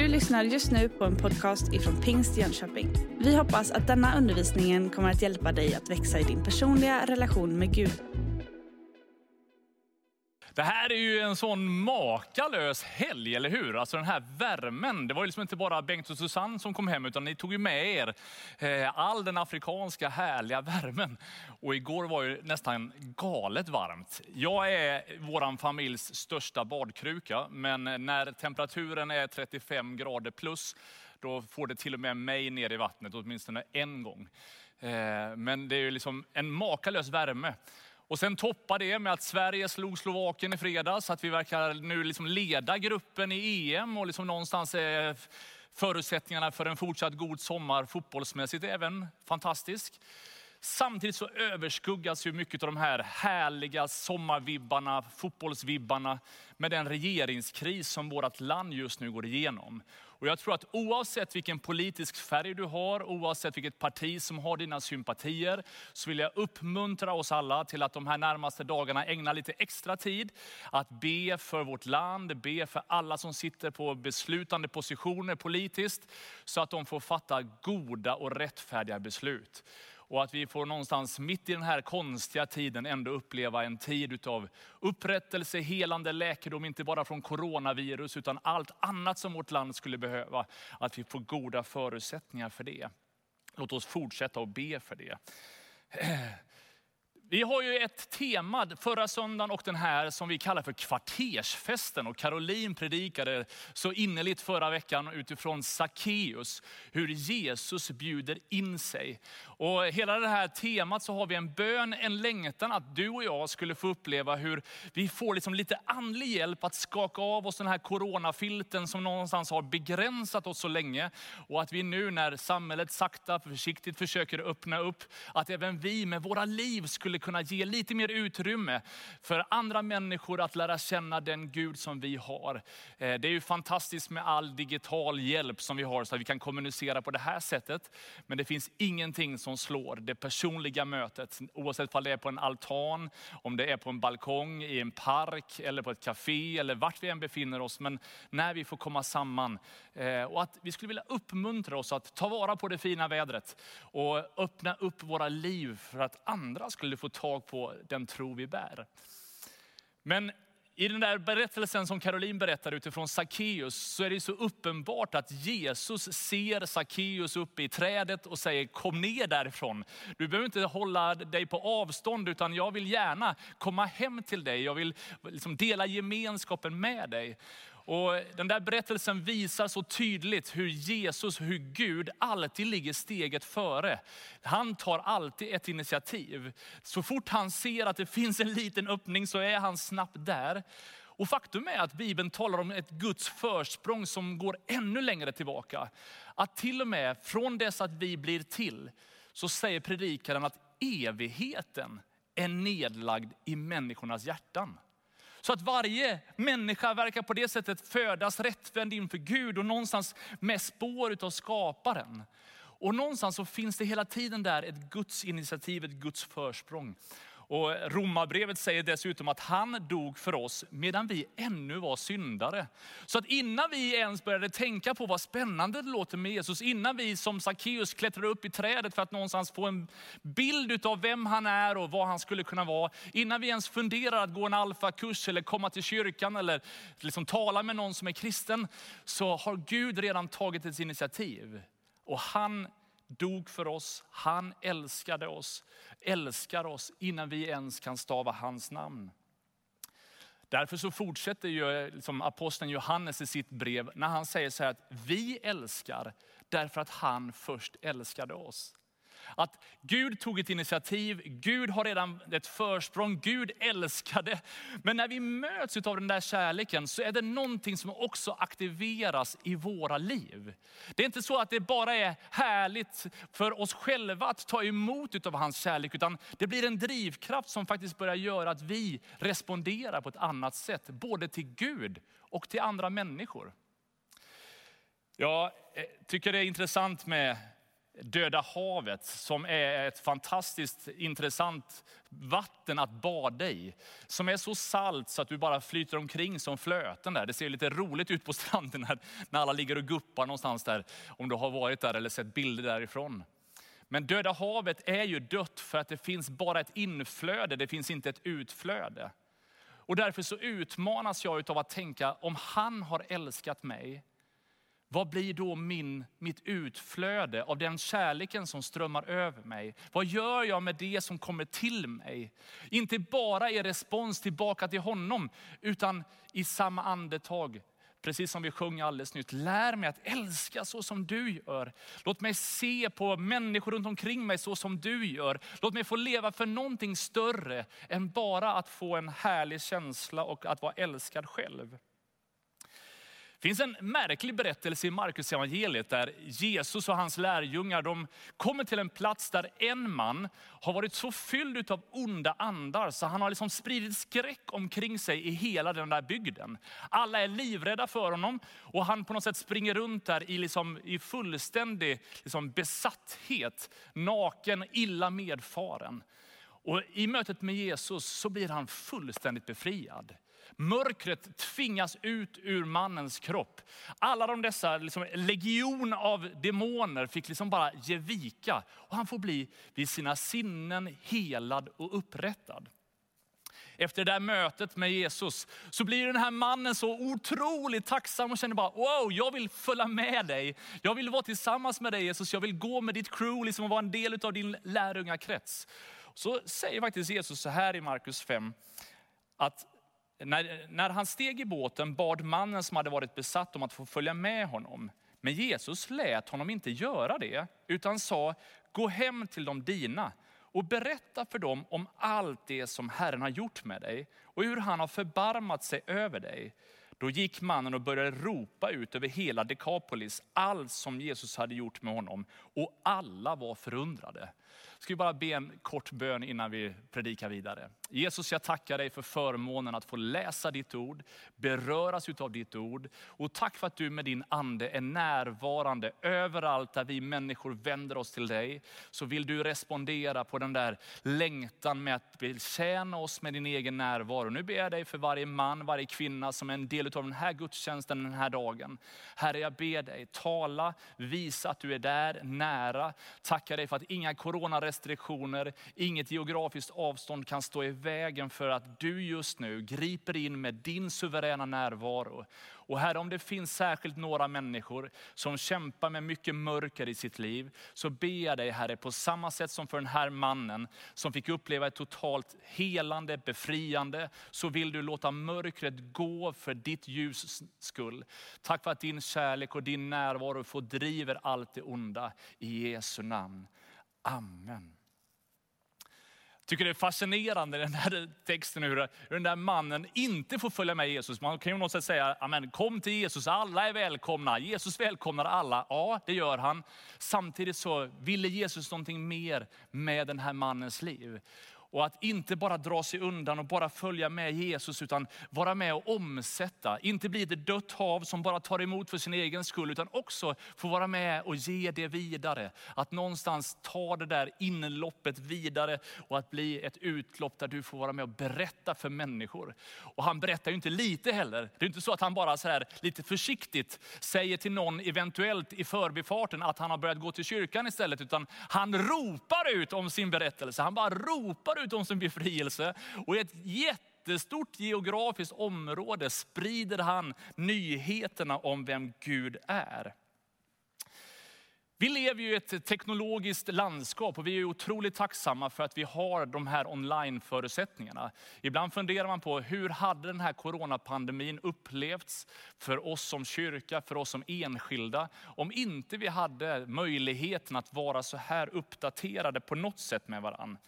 Du lyssnar just nu på en podcast ifrån Pingst Jönköping. Vi hoppas att denna undervisning kommer att hjälpa dig att växa i din personliga relation med Gud. Det här är ju en sån makalös helg, eller hur? Alltså den här värmen. Det var ju liksom inte bara Bengt och Susanne som kom hem, utan ni tog ju med er eh, all den afrikanska härliga värmen. Och igår var ju nästan galet varmt. Jag är vår familjs största badkruka, men när temperaturen är 35 grader plus, då får det till och med mig ner i vattnet åtminstone en gång. Eh, men det är ju liksom en makalös värme. Och sen toppar det med att Sverige slog Slovakien i fredags, att vi verkar nu liksom leda gruppen i EM och liksom någonstans är förutsättningarna för en fortsatt god sommar fotbollsmässigt även fantastisk. Samtidigt så överskuggas ju mycket av de här härliga sommarvibbarna, fotbollsvibbarna med den regeringskris som vårt land just nu går igenom. Och jag tror att oavsett vilken politisk färg du har, oavsett vilket parti som har dina sympatier, så vill jag uppmuntra oss alla till att de här närmaste dagarna ägna lite extra tid att be för vårt land, be för alla som sitter på beslutande positioner politiskt, så att de får fatta goda och rättfärdiga beslut. Och att vi får någonstans mitt i den här konstiga tiden ändå uppleva en tid av upprättelse, helande, läkedom, inte bara från coronavirus utan allt annat som vårt land skulle behöva. Att vi får goda förutsättningar för det. Låt oss fortsätta att be för det. Vi har ju ett tema förra söndagen och den här som vi kallar för kvartersfesten. Och Caroline predikade så innerligt förra veckan utifrån Sackeus, hur Jesus bjuder in sig. Och hela det här temat så har vi en bön, en längtan att du och jag skulle få uppleva hur vi får liksom lite andlig hjälp att skaka av oss den här coronafilten som någonstans har begränsat oss så länge. Och att vi nu när samhället sakta försiktigt försöker öppna upp, att även vi med våra liv skulle kunna ge lite mer utrymme för andra människor att lära känna den Gud som vi har. Eh, det är ju fantastiskt med all digital hjälp som vi har så att vi kan kommunicera på det här sättet. Men det finns ingenting som slår det personliga mötet. Oavsett om det är på en altan, om det är på en balkong, i en park eller på ett café eller vart vi än befinner oss. Men när vi får komma samman eh, och att vi skulle vilja uppmuntra oss att ta vara på det fina vädret och öppna upp våra liv för att andra skulle få tag på den tro vi bär. Men i den där berättelsen som Caroline berättar utifrån Sackeus så är det så uppenbart att Jesus ser Sackeus uppe i trädet och säger kom ner därifrån. Du behöver inte hålla dig på avstånd utan jag vill gärna komma hem till dig. Jag vill liksom dela gemenskapen med dig. Och den där berättelsen visar så tydligt hur Jesus, hur Gud alltid ligger steget före. Han tar alltid ett initiativ. Så fort han ser att det finns en liten öppning så är han snabbt där. Och faktum är att Bibeln talar om ett Guds försprång som går ännu längre tillbaka. Att till och med från dess att vi blir till, så säger predikaren att evigheten är nedlagd i människornas hjärtan. Så att varje människa verkar på det sättet födas rättvänd inför Gud och någonstans med spår utav skaparen. Och någonstans så finns det hela tiden där ett Guds initiativ, ett Guds försprång. Och Romarbrevet säger dessutom att han dog för oss medan vi ännu var syndare. Så att innan vi ens började tänka på vad spännande det låter med Jesus, innan vi som Sackeus klättrade upp i trädet för att någonstans få en bild av vem han är och vad han skulle kunna vara. Innan vi ens funderar att gå en alfakurs eller komma till kyrkan eller liksom tala med någon som är kristen, så har Gud redan tagit ett initiativ. Och han dog för oss, han älskade oss, älskar oss innan vi ens kan stava hans namn. Därför så fortsätter ju liksom aposteln Johannes i sitt brev när han säger så här att vi älskar därför att han först älskade oss. Att Gud tog ett initiativ, Gud har redan ett försprång, Gud älskade. Men när vi möts av den där kärleken så är det någonting som också aktiveras i våra liv. Det är inte så att det bara är härligt för oss själva att ta emot av hans kärlek, utan det blir en drivkraft som faktiskt börjar göra att vi responderar på ett annat sätt, både till Gud och till andra människor. Jag eh, tycker det är intressant med Döda havet som är ett fantastiskt intressant vatten att bada i. Som är så salt så att du bara flyter omkring som flöten där. Det ser lite roligt ut på stranden när, när alla ligger och guppar någonstans där. Om du har varit där eller sett bilder därifrån. Men Döda havet är ju dött för att det finns bara ett inflöde, det finns inte ett utflöde. Och därför så utmanas jag av att tänka, om han har älskat mig, vad blir då min, mitt utflöde av den kärleken som strömmar över mig? Vad gör jag med det som kommer till mig? Inte bara i respons tillbaka till honom, utan i samma andetag precis som vi sjöng alldeles nyss. lär mig att älska så som du gör. Låt mig se på människor runt omkring mig så som du gör. Låt mig få leva för någonting större än bara att få en härlig känsla och att vara älskad själv. Det finns en märklig berättelse i Markus evangeliet där Jesus och hans lärjungar de kommer till en plats där en man har varit så fylld av onda andar så han har liksom spridit skräck omkring sig i hela den där bygden. Alla är livrädda för honom och han på något sätt springer runt där i, liksom, i fullständig liksom, besatthet, naken, illa medfaren. Och I mötet med Jesus så blir han fullständigt befriad. Mörkret tvingas ut ur mannens kropp. Alla de dessa liksom, legion av demoner fick liksom bara ge vika. Och han får bli vid sina sinnen helad och upprättad. Efter det där mötet med Jesus så blir den här mannen så otroligt tacksam och känner bara, wow, jag vill följa med dig. Jag vill vara tillsammans med dig Jesus, jag vill gå med ditt crew liksom och vara en del av din lärjungakrets. Så säger faktiskt Jesus så här i Markus 5, att när, när han steg i båten bad mannen som hade varit besatt om att få följa med honom. Men Jesus lät honom inte göra det, utan sa, gå hem till de dina och berätta för dem om allt det som Herren har gjort med dig och hur han har förbarmat sig över dig. Då gick mannen och började ropa ut över hela Dekapolis allt som Jesus hade gjort med honom och alla var förundrade. Ska vi bara be en kort bön innan vi predikar vidare. Jesus, jag tackar dig för förmånen att få läsa ditt ord, beröras av ditt ord. Och tack för att du med din ande är närvarande överallt där vi människor vänder oss till dig. Så vill du respondera på den där längtan med att betjäna oss med din egen närvaro. Nu ber jag dig för varje man, varje kvinna som är en del av den här gudstjänsten den här dagen. Herre, jag ber dig, tala, visa att du är där, nära. Tackar dig för att inga coronarestriktioner, inget geografiskt avstånd kan stå i vägen för att du just nu griper in med din suveräna närvaro. Och Herre, om det finns särskilt några människor som kämpar med mycket mörker i sitt liv, så ber jag dig Herre, på samma sätt som för den här mannen som fick uppleva ett totalt helande, befriande, så vill du låta mörkret gå för ditt ljus skull. Tack för att din kärlek och din närvaro fördriver allt det onda. I Jesu namn. Amen Jag tycker det är fascinerande den här texten hur, den där mannen inte får följa med Jesus. Man kan ju något sätt säga, Amen, kom till Jesus, alla är välkomna. Jesus välkomnar alla. Ja, det gör han. Samtidigt så ville Jesus någonting mer med den här mannens liv. Och att inte bara dra sig undan och bara följa med Jesus, utan vara med och omsätta. Inte bli ett dött hav som bara tar emot för sin egen skull, utan också få vara med och ge det vidare. Att någonstans ta det där inloppet vidare och att bli ett utlopp där du får vara med och berätta för människor. Och han berättar ju inte lite heller. Det är inte så att han bara så här lite försiktigt säger till någon eventuellt i förbifarten att han har börjat gå till kyrkan istället, utan han ropar ut om sin berättelse. Han bara ropar ut om sin befrielse. Och i ett jättestort geografiskt område sprider han nyheterna om vem Gud är. Vi lever ju i ett teknologiskt landskap och vi är otroligt tacksamma för att vi har de här online-förutsättningarna. Ibland funderar man på hur hade den här coronapandemin upplevts för oss som kyrka, för oss som enskilda, om inte vi hade möjligheten att vara så här uppdaterade på något sätt med varandra.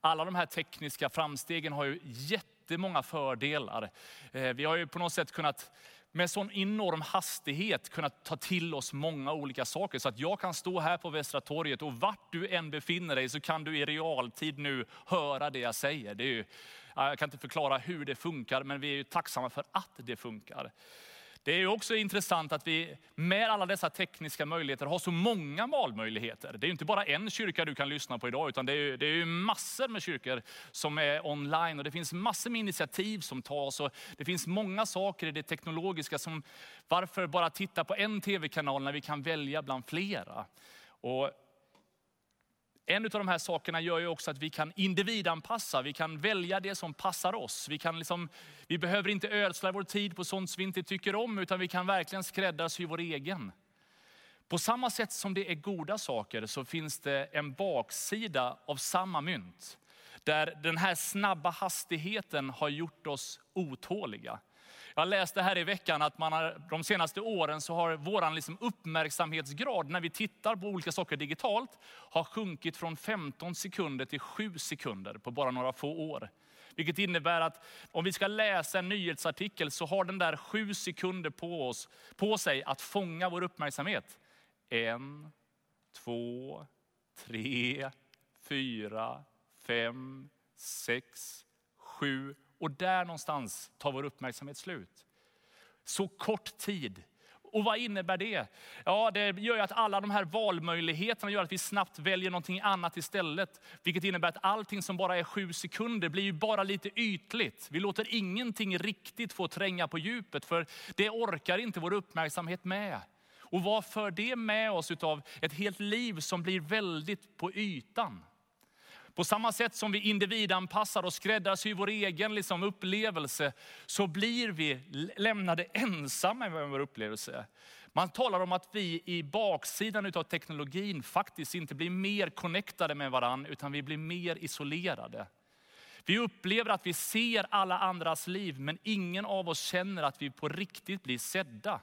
Alla de här tekniska framstegen har ju jättemånga fördelar. Eh, vi har ju på något sätt kunnat med sån enorm hastighet kunnat ta till oss många olika saker. Så att jag kan stå här på Västra torget och vart du än befinner dig så kan du i realtid nu höra det jag säger. Det är ju, jag kan inte förklara hur det funkar, men vi är ju tacksamma för att det funkar. Det är också intressant att vi med alla dessa tekniska möjligheter har så många valmöjligheter. Det är inte bara en kyrka du kan lyssna på idag, utan det är, det är massor med kyrkor som är online. Och det finns massor med initiativ som tas. Och det finns många saker i det teknologiska som, varför bara titta på en tv-kanal när vi kan välja bland flera? Och en av de här sakerna gör ju också att vi kan individanpassa, vi kan välja det som passar oss. Vi, kan liksom, vi behöver inte ödsla vår tid på sånt som vi inte tycker om, utan vi kan verkligen skräddarsy vår egen. På samma sätt som det är goda saker så finns det en baksida av samma mynt. Där den här snabba hastigheten har gjort oss otåliga. Jag läste här i veckan att man har, de senaste åren så har vår liksom uppmärksamhetsgrad när vi tittar på olika saker digitalt har sjunkit från 15 sekunder till 7 sekunder på bara några få år. Vilket innebär att om vi ska läsa en nyhetsartikel så har den där 7 sekunder på, oss, på sig att fånga vår uppmärksamhet. En, två, tre, fyra, fem, sex, sju och där någonstans tar vår uppmärksamhet slut. Så kort tid. Och vad innebär det? Ja, det gör att alla de här valmöjligheterna gör att vi snabbt väljer någonting annat istället. Vilket innebär att allting som bara är sju sekunder blir ju bara lite ytligt. Vi låter ingenting riktigt få tränga på djupet för det orkar inte vår uppmärksamhet med. Och vad för det med oss av ett helt liv som blir väldigt på ytan? På samma sätt som vi individanpassar och skräddarsyr vår egen liksom upplevelse, så blir vi lämnade ensamma med vår upplevelse. Man talar om att vi i baksidan av teknologin faktiskt inte blir mer connectade med varandra, utan vi blir mer isolerade. Vi upplever att vi ser alla andras liv, men ingen av oss känner att vi på riktigt blir sedda.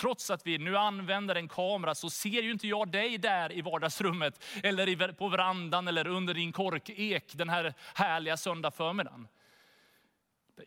Trots att vi nu använder en kamera så ser ju inte jag dig där i vardagsrummet, eller på verandan eller under din korkek den här härliga söndag förmiddagen.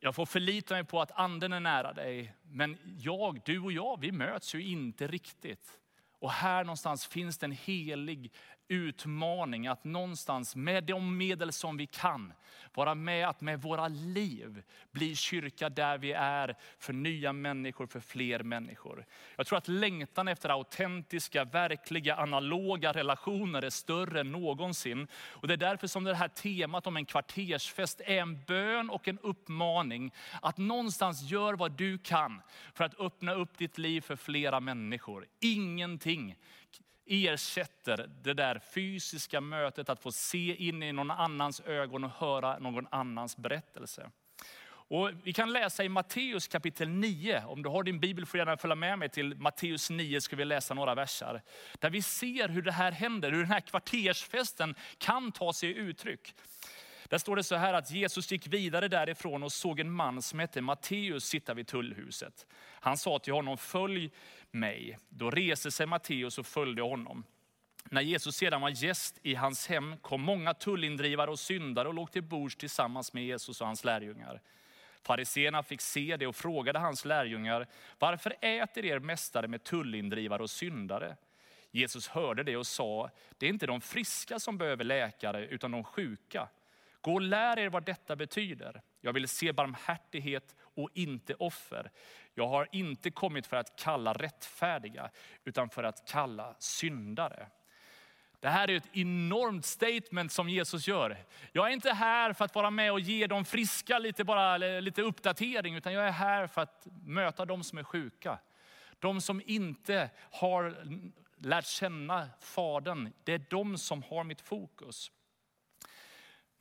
Jag får förlita mig på att anden är nära dig. Men jag, du och jag, vi möts ju inte riktigt. Och här någonstans finns det en helig utmaning att någonstans med de medel som vi kan vara med att med våra liv bli kyrka där vi är för nya människor, för fler människor. Jag tror att längtan efter autentiska, verkliga, analoga relationer är större än någonsin. Och det är därför som det här temat om en kvartersfest är en bön och en uppmaning att någonstans gör vad du kan för att öppna upp ditt liv för flera människor. Ingenting ersätter det där fysiska mötet, att få se in i någon annans ögon och höra någon annans berättelse. Och vi kan läsa i Matteus kapitel 9, om du har din bibel får du gärna följa med mig till Matteus 9, ska vi läsa några versar. Där vi ser hur det här händer, hur den här kvartersfesten kan ta sig uttryck. Där står det så här att Jesus gick vidare därifrån och såg en man som hette Matteus sitta vid tullhuset. Han sa till honom, följ mig. Då reste sig Matteus och följde honom. När Jesus sedan var gäst i hans hem kom många tullindrivare och syndare och låg till bords tillsammans med Jesus och hans lärjungar. Fariséerna fick se det och frågade hans lärjungar, varför äter er mästare med tullindrivare och syndare? Jesus hörde det och sa, det är inte de friska som behöver läkare utan de sjuka. Gå och lär er vad detta betyder. Jag vill se barmhärtighet och inte offer. Jag har inte kommit för att kalla rättfärdiga, utan för att kalla syndare. Det här är ett enormt statement som Jesus gör. Jag är inte här för att vara med och ge de friska lite, bara, lite uppdatering, utan jag är här för att möta de som är sjuka. De som inte har lärt känna Fadern, det är de som har mitt fokus.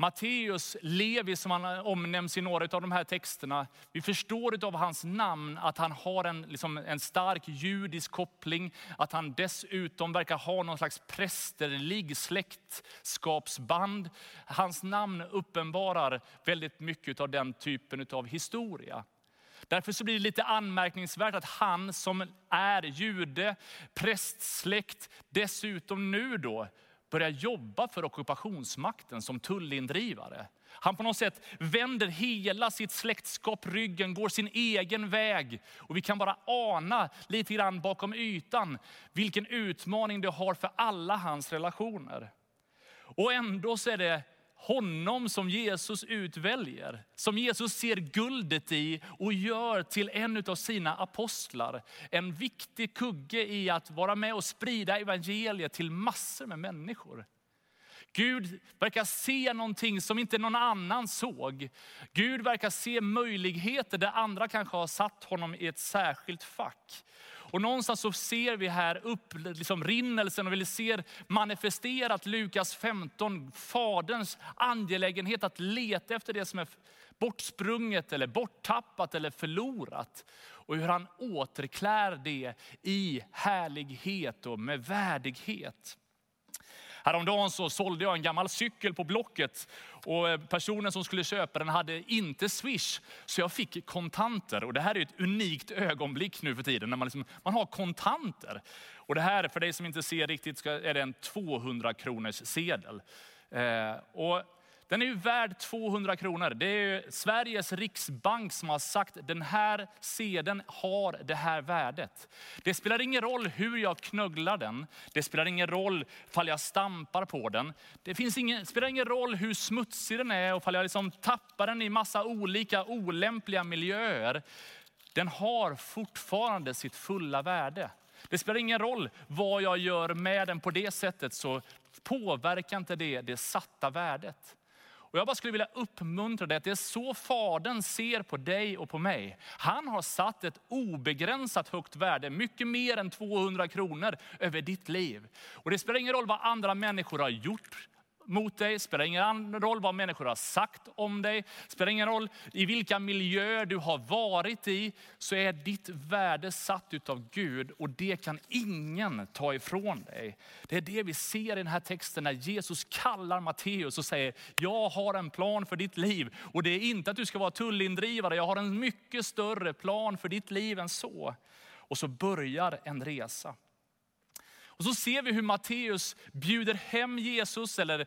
Matteus Levi, som han omnämns i några av de här texterna, vi förstår av hans namn att han har en, liksom en stark judisk koppling, att han dessutom verkar ha någon slags prästerlig släktskapsband. Hans namn uppenbarar väldigt mycket av den typen av historia. Därför så blir det lite anmärkningsvärt att han som är jude, prästsläkt, dessutom nu då börjar jobba för ockupationsmakten som tullindrivare. Han på något sätt vänder hela sitt släktskap ryggen, går sin egen väg. Och vi kan bara ana lite grann bakom ytan vilken utmaning det har för alla hans relationer. Och ändå så är det honom som Jesus utväljer, som Jesus ser guldet i och gör till en av sina apostlar. En viktig kugge i att vara med och sprida evangeliet till massor med människor. Gud verkar se någonting som inte någon annan såg. Gud verkar se möjligheter där andra kanske har satt honom i ett särskilt fack. Och någonstans så ser vi här upp liksom rinnelsen och vi ser manifesterat Lukas 15, faderns angelägenhet att leta efter det som är bortsprunget eller borttappat eller förlorat. Och hur han återklär det i härlighet och med värdighet. Häromdagen så sålde jag en gammal cykel på Blocket och eh, personen som skulle köpa den hade inte Swish. Så jag fick kontanter. Och det här är ett unikt ögonblick nu för tiden när man, liksom, man har kontanter. Och det här, för dig som inte ser riktigt, är det en 200 kronors sedel. Eh, och den är ju värd 200 kronor. Det är Sveriges riksbank som har sagt att den här sedeln har det här värdet. Det spelar ingen roll hur jag knögglar den. Det spelar ingen roll ifall jag stampar på den. Det finns ingen, spelar ingen roll hur smutsig den är och ifall jag liksom tappar den i massa olika olämpliga miljöer. Den har fortfarande sitt fulla värde. Det spelar ingen roll vad jag gör med den på det sättet så påverkar inte det det satta värdet. Och jag bara skulle vilja uppmuntra dig att det är så Fadern ser på dig och på mig. Han har satt ett obegränsat högt värde, mycket mer än 200 kronor över ditt liv. Och det spelar ingen roll vad andra människor har gjort mot dig, spelar ingen roll vad människor har sagt om dig, spelar ingen roll i vilka miljöer du har varit i, så är ditt värde satt utav Gud och det kan ingen ta ifrån dig. Det är det vi ser i den här texten när Jesus kallar Matteus och säger, jag har en plan för ditt liv. Och det är inte att du ska vara tullindrivare, jag har en mycket större plan för ditt liv än så. Och så börjar en resa. Och så ser vi hur Matteus bjuder hem Jesus eller,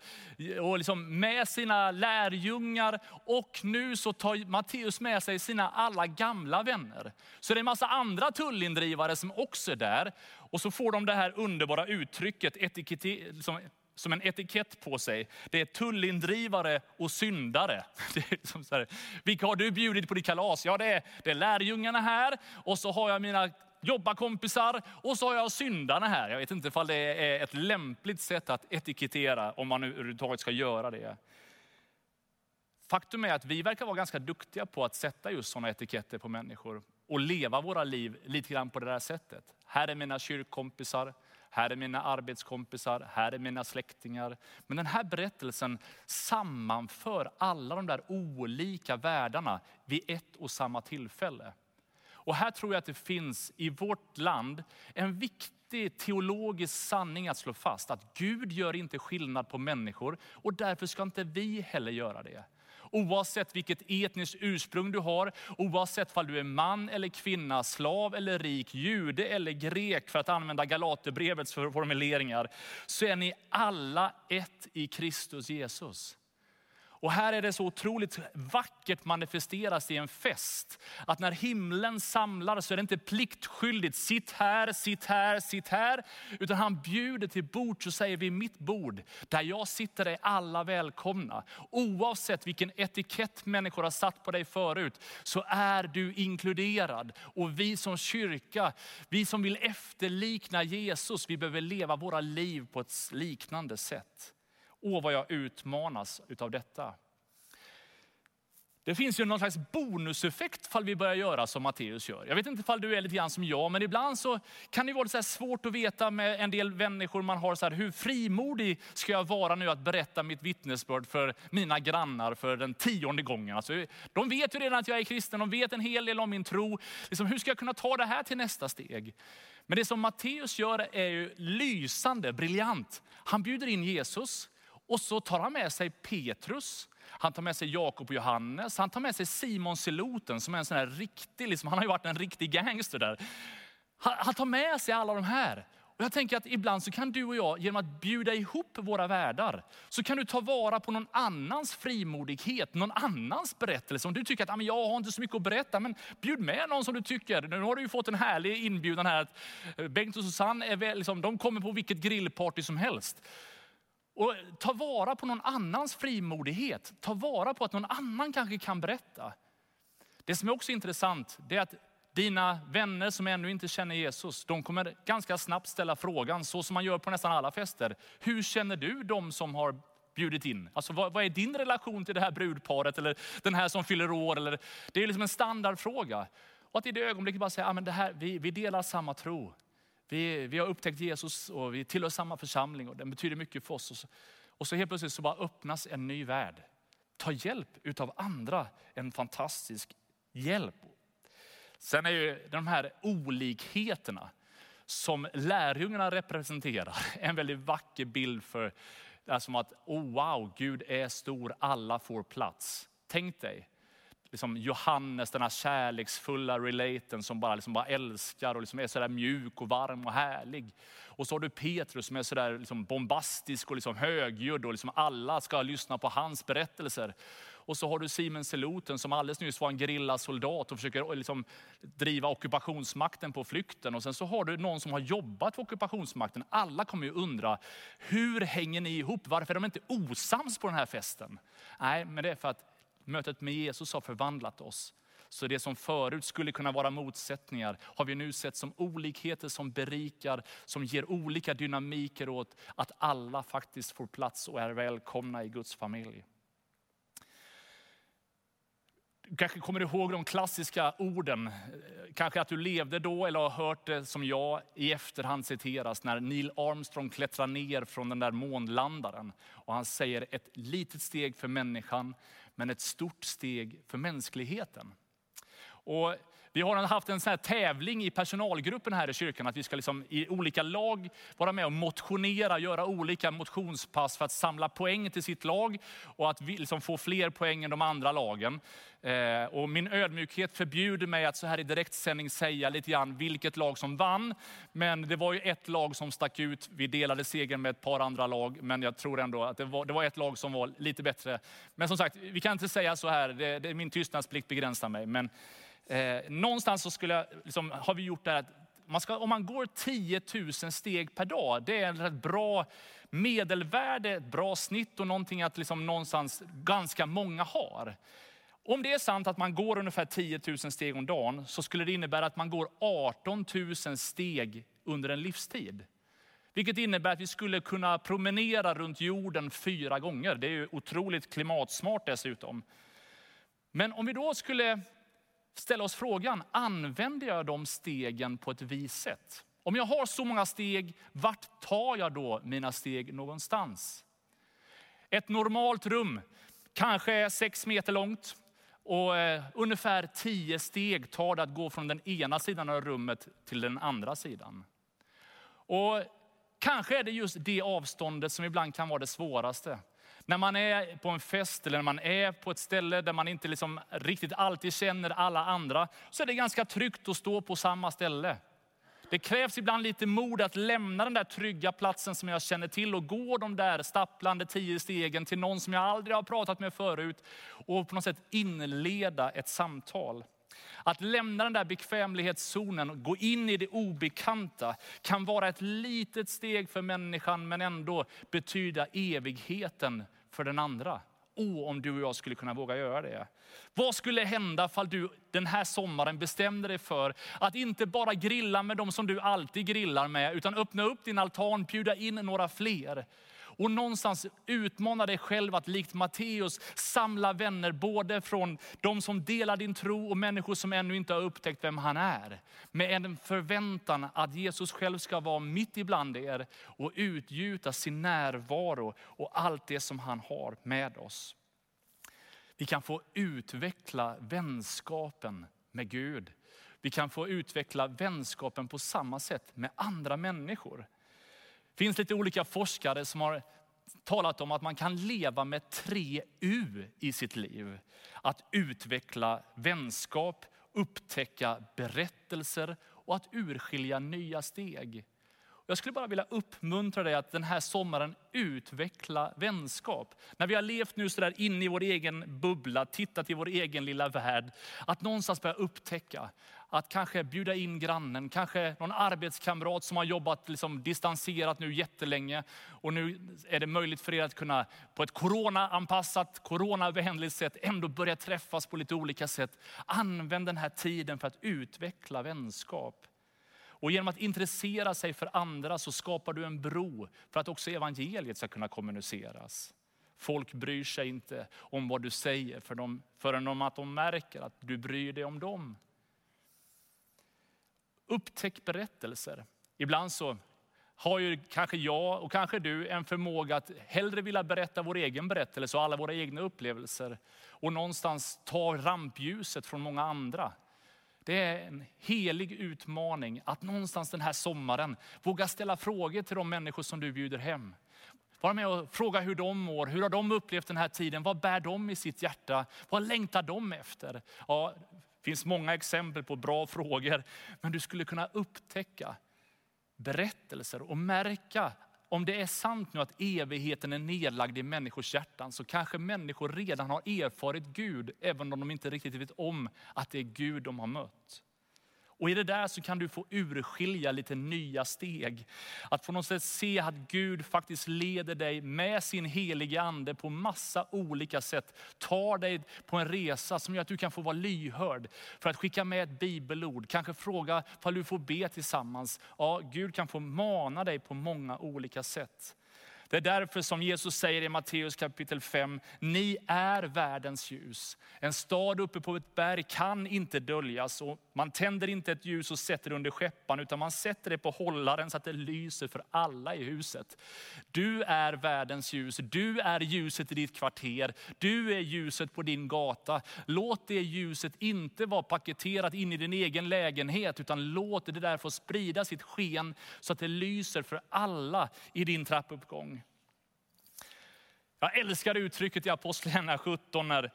och liksom med sina lärjungar. Och nu så tar Matteus med sig sina alla gamla vänner. Så det är en massa andra tullindrivare som också är där. Och så får de det här underbara uttrycket, som, liksom, som en etikett på sig. Det är tullindrivare och syndare. Det är liksom så här, Vilka har du bjudit på ditt kalas? Ja, det är, det är lärjungarna här och så har jag mina jobbarkompisar och så har jag syndarna här. Jag vet inte om det är ett lämpligt sätt att etikettera om man överhuvudtaget ska göra det. Faktum är att vi verkar vara ganska duktiga på att sätta just sådana etiketter på människor och leva våra liv lite grann på det där sättet. Här är mina kyrkkompisar, här är mina arbetskompisar, här är mina släktingar. Men den här berättelsen sammanför alla de där olika världarna vid ett och samma tillfälle. Och här tror jag att det finns i vårt land en viktig teologisk sanning att slå fast. Att Gud gör inte skillnad på människor och därför ska inte vi heller göra det. Oavsett vilket etniskt ursprung du har, oavsett om du är man eller kvinna, slav eller rik, jude eller grek, för att använda Galaterbrevets formuleringar, så är ni alla ett i Kristus Jesus. Och här är det så otroligt vackert manifesteras i en fest. Att när himlen samlar så är det inte pliktskyldigt, sitt här, sitt här, sitt här. Utan han bjuder till bord och säger vid mitt bord, där jag sitter är alla välkomna. Oavsett vilken etikett människor har satt på dig förut, så är du inkluderad. Och vi som kyrka, vi som vill efterlikna Jesus, vi behöver leva våra liv på ett liknande sätt. Åh vad jag utmanas utav detta. Det finns ju någon slags bonuseffekt fall vi börjar göra som Matteus gör. Jag vet inte ifall du är lite grann som jag, men ibland så kan det vara så svårt att veta med en del människor man har, så här, hur frimodig ska jag vara nu att berätta mitt vittnesbörd för mina grannar för den tionde gången. Alltså, de vet ju redan att jag är kristen, de vet en hel del om min tro. Liksom, hur ska jag kunna ta det här till nästa steg? Men det som Matteus gör är ju lysande, briljant. Han bjuder in Jesus, och så tar han med sig Petrus, han tar med sig Jakob och Johannes, han tar med sig Simon Seloten som är en sån här riktig, liksom, han har ju varit en riktig gangster där. Han, han tar med sig alla de här. Och jag tänker att ibland så kan du och jag, genom att bjuda ihop våra världar, så kan du ta vara på någon annans frimodighet, någon annans berättelse. Om du tycker att ah, jag har inte så mycket att berätta, men bjud med någon som du tycker. Nu har du ju fått en härlig inbjudan här. Bengt och Susanne är väl, liksom, de kommer på vilket grillparty som helst. Och ta vara på någon annans frimodighet. Ta vara på att någon annan kanske kan berätta. Det som är också intressant, det är att dina vänner som ännu inte känner Jesus, de kommer ganska snabbt ställa frågan, så som man gör på nästan alla fester. Hur känner du de som har bjudit in? Alltså vad, vad är din relation till det här brudparet eller den här som fyller år? Eller, det är liksom en standardfråga. Och att i det ögonblicket bara säga, ah, men det här, vi, vi delar samma tro. Vi, vi har upptäckt Jesus och vi tillhör samma församling och den betyder mycket för oss. Och så, och så helt plötsligt så bara öppnas en ny värld. Ta hjälp utav andra, en fantastisk hjälp. Sen är ju de här olikheterna som lärjungarna representerar en väldigt vacker bild för, det är som att, oh wow, Gud är stor, alla får plats. Tänk dig, liksom Johannes, den här kärleksfulla relaten som bara, liksom bara älskar och liksom är sådär mjuk och varm och härlig. Och så har du Petrus som är sådär liksom bombastisk och liksom högljudd och liksom alla ska lyssna på hans berättelser. Och så har du Simon Seloten som alldeles nyss var en gerillasoldat och försöker liksom driva ockupationsmakten på flykten. Och sen så har du någon som har jobbat för ockupationsmakten. Alla kommer ju undra, hur hänger ni ihop? Varför är de inte osams på den här festen? Nej, men det är för att mötet med Jesus har förvandlat oss. Så det som förut skulle kunna vara motsättningar har vi nu sett som olikheter som berikar, som ger olika dynamiker åt att alla faktiskt får plats och är välkomna i Guds familj. Du kanske kommer ihåg de klassiska orden. Kanske att du levde då eller har hört det som jag i efterhand citeras när Neil Armstrong klättrar ner från den där månlandaren. Och han säger ett litet steg för människan, men ett stort steg för mänskligheten. Och vi har haft en sån här tävling i personalgruppen här i kyrkan, att vi ska liksom i olika lag vara med och motionera, göra olika motionspass för att samla poäng till sitt lag och att vi liksom få fler poäng än de andra lagen. Eh, och min ödmjukhet förbjuder mig att så här i direktsändning säga lite grann vilket lag som vann. Men det var ju ett lag som stack ut. Vi delade segern med ett par andra lag, men jag tror ändå att det var, det var ett lag som var lite bättre. Men som sagt, vi kan inte säga så här, det, det, min tystnadsplikt begränsar mig. Men, Eh, någonstans så skulle jag, liksom, har vi gjort det här, man ska, om man går 10 000 steg per dag, det är ett bra medelvärde, ett bra snitt och någonting att liksom någonstans ganska många har. Om det är sant att man går ungefär 10 000 steg om dagen, så skulle det innebära att man går 18 000 steg under en livstid. Vilket innebär att vi skulle kunna promenera runt jorden fyra gånger. Det är ju otroligt klimatsmart dessutom. Men om vi då skulle ställa oss frågan, använder jag de stegen på ett vis sätt? Om jag har så många steg, vart tar jag då mina steg någonstans? Ett normalt rum kanske är sex meter långt och eh, ungefär tio steg tar det att gå från den ena sidan av rummet till den andra sidan. Och kanske är det just det avståndet som ibland kan vara det svåraste. När man är på en fest eller när man är på ett ställe där man inte liksom riktigt alltid känner alla andra, så är det ganska tryggt att stå på samma ställe. Det krävs ibland lite mod att lämna den där trygga platsen som jag känner till och gå de där stapplande tio stegen till någon som jag aldrig har pratat med förut och på något sätt inleda ett samtal. Att lämna den där bekvämlighetszonen och gå in i det obekanta kan vara ett litet steg för människan men ändå betyda evigheten för den andra. Oh, om du och jag skulle kunna våga göra det. Vad skulle hända fall du den här sommaren bestämde dig för att inte bara grilla med de som du alltid grillar med, utan öppna upp din altan, bjuda in några fler. Och någonstans utmana dig själv att likt Matteus samla vänner både från de som delar din tro och människor som ännu inte har upptäckt vem han är. Med en förväntan att Jesus själv ska vara mitt ibland er och utgjuta sin närvaro och allt det som han har med oss. Vi kan få utveckla vänskapen med Gud. Vi kan få utveckla vänskapen på samma sätt med andra människor. Det finns lite olika forskare som har talat om att man kan leva med tre U i sitt liv. Att utveckla vänskap, upptäcka berättelser och att urskilja nya steg. Jag skulle bara vilja uppmuntra dig att den här sommaren utveckla vänskap. När vi har levt nu sådär inne i vår egen bubbla, tittat i vår egen lilla värld, att någonstans börja upptäcka att kanske bjuda in grannen, kanske någon arbetskamrat som har jobbat liksom distanserat nu jättelänge. Och nu är det möjligt för er att kunna på ett coronaanpassat, coronavänligt sätt ändå börja träffas på lite olika sätt. Använd den här tiden för att utveckla vänskap. Och genom att intressera sig för andra så skapar du en bro för att också evangeliet ska kunna kommuniceras. Folk bryr sig inte om vad du säger för dem, förrän om att de märker att du bryr dig om dem. Upptäck berättelser. Ibland så har ju kanske jag och kanske du en förmåga att hellre vilja berätta vår egen berättelse och alla våra egna upplevelser. Och någonstans ta rampljuset från många andra. Det är en helig utmaning att någonstans den här sommaren våga ställa frågor till de människor som du bjuder hem. Vara med och fråga hur de mår, hur har de upplevt den här tiden, vad bär de i sitt hjärta, vad längtar de efter? Ja, det finns många exempel på bra frågor, men du skulle kunna upptäcka berättelser och märka om det är sant nu att evigheten är nedlagd i människors hjärtan så kanske människor redan har erfarit Gud, även om de inte riktigt vet om att det är Gud de har mött. Och i det där så kan du få urskilja lite nya steg. Att på något sätt se att Gud faktiskt leder dig med sin heliga ande på massa olika sätt. Tar dig på en resa som gör att du kan få vara lyhörd för att skicka med ett bibelord. Kanske fråga om du får be tillsammans. Ja, Gud kan få mana dig på många olika sätt. Det är därför som Jesus säger i Matteus kapitel 5, ni är världens ljus. En stad uppe på ett berg kan inte döljas. Och man tänder inte ett ljus och sätter det under skeppan, utan man sätter det på hållaren så att det lyser för alla i huset. Du är världens ljus, du är ljuset i ditt kvarter, du är ljuset på din gata. Låt det ljuset inte vara paketerat in i din egen lägenhet, utan låt det där få sprida sitt sken så att det lyser för alla i din trappuppgång. Jag älskar uttrycket i Apostlagärningarna 17 när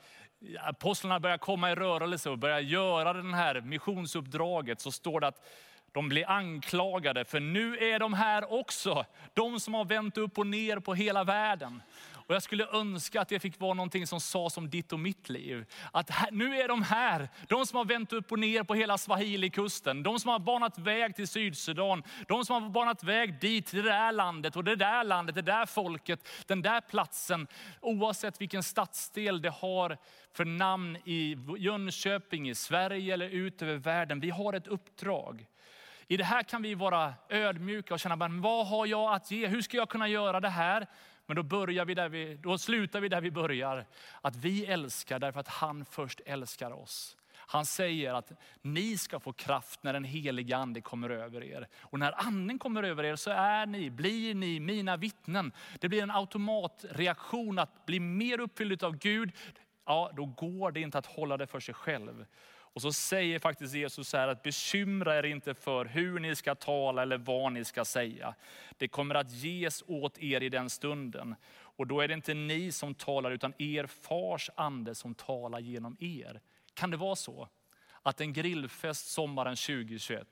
apostlarna börjar komma i rörelse och börjar göra det här missionsuppdraget. Så står det att de blir anklagade, för nu är de här också. De som har vänt upp och ner på hela världen. Och jag skulle önska att det fick vara någonting som sades om ditt och mitt liv. Att här, nu är de här, de som har vänt upp och ner på hela Swahili-kusten. De som har banat väg till Sydsudan. De som har banat väg dit, till det där landet och det där landet, det där folket, den där platsen. Oavsett vilken stadsdel det har för namn i Jönköping, i Sverige eller ut över världen. Vi har ett uppdrag. I det här kan vi vara ödmjuka och känna, men vad har jag att ge? Hur ska jag kunna göra det här? Men då, börjar vi där vi, då slutar vi där vi börjar. Att vi älskar därför att han först älskar oss. Han säger att ni ska få kraft när den heliga ande kommer över er. Och när anden kommer över er så är ni, blir ni mina vittnen. Det blir en automatreaktion att bli mer uppfylld av Gud. Ja, då går det inte att hålla det för sig själv. Och så säger faktiskt Jesus så här att bekymra er inte för hur ni ska tala eller vad ni ska säga. Det kommer att ges åt er i den stunden. Och då är det inte ni som talar utan er fars ande som talar genom er. Kan det vara så att en grillfest sommaren 2021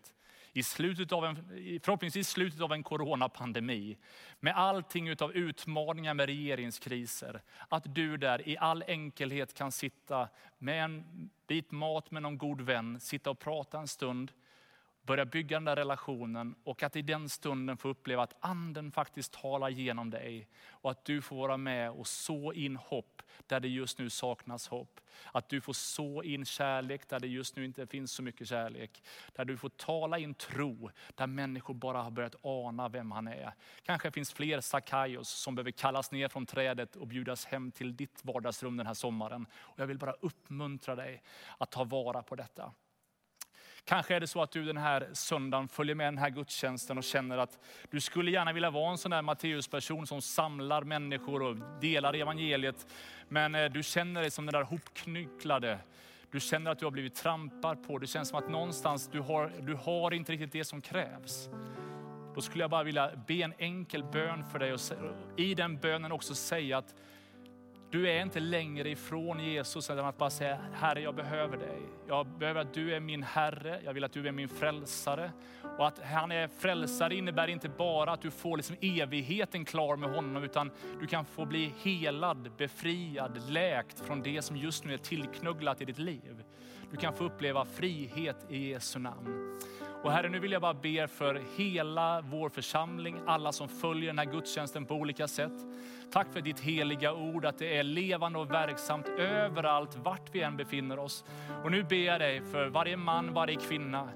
i slutet av en, förhoppningsvis slutet av en coronapandemi, med allting utav utmaningar med regeringskriser, att du där i all enkelhet kan sitta med en bit mat med någon god vän, sitta och prata en stund, börja bygga den där relationen och att i den stunden få uppleva att anden faktiskt talar genom dig och att du får vara med och så in hopp där det just nu saknas hopp. Att du får så in kärlek där det just nu inte finns så mycket kärlek. Där du får tala in tro, där människor bara har börjat ana vem han är. Kanske finns fler Sakaios som behöver kallas ner från trädet och bjudas hem till ditt vardagsrum den här sommaren. Och jag vill bara uppmuntra dig att ta vara på detta. Kanske är det så att du den här söndagen följer med den här gudstjänsten och känner att du skulle gärna vilja vara en sån där Matteus-person som samlar människor och delar evangeliet. Men eh, du känner dig som den där hopknycklade. Du känner att du har blivit trampad på. Det känns som att någonstans du har, du har inte riktigt det som krävs. Då skulle jag bara vilja be en enkel bön för dig och i den bönen också säga att du är inte längre ifrån Jesus än att bara säga, Herre jag behöver dig. Jag behöver att du är min Herre, jag vill att du är min frälsare. Och att han är frälsare innebär inte bara att du får liksom evigheten klar med honom, utan du kan få bli helad, befriad, läkt från det som just nu är tillknugglat i ditt liv. Du kan få uppleva frihet i Jesu namn. Och Herre, nu vill jag bara be för hela vår församling, alla som följer den här gudstjänsten på olika sätt. Tack för ditt heliga ord, att det är levande och verksamt överallt, vart vi än befinner oss. Och nu ber jag dig för varje man, varje kvinna,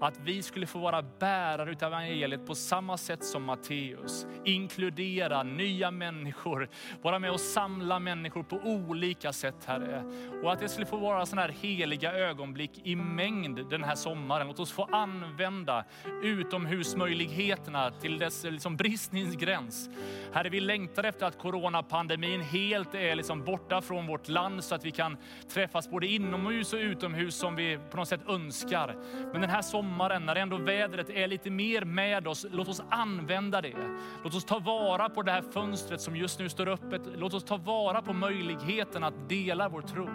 att vi skulle få vara bärare utav evangeliet på samma sätt som Matteus. Inkludera nya människor, vara med och samla människor på olika sätt Herre. Och att det skulle få vara sådana här heliga ögonblick i mängd den här sommaren. Låt oss få använda utomhusmöjligheterna till dess liksom bristningsgräns. Herre, vi längtar efter att coronapandemin helt är liksom borta från vårt land så att vi kan träffas både inomhus och utomhus som vi på något sätt önskar. Men den här sommaren sommaren, när ändå vädret är lite mer med oss, låt oss använda det. Låt oss ta vara på det här fönstret som just nu står öppet. Låt oss ta vara på möjligheten att dela vår tro.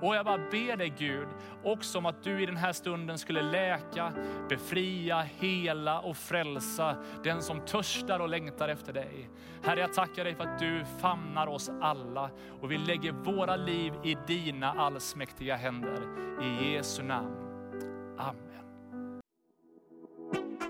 Och jag bara ber dig Gud, också om att du i den här stunden skulle läka, befria, hela och frälsa den som törstar och längtar efter dig. Herre, jag tackar dig för att du famnar oss alla och vi lägger våra liv i dina allsmäktiga händer. I Jesu namn. Amen.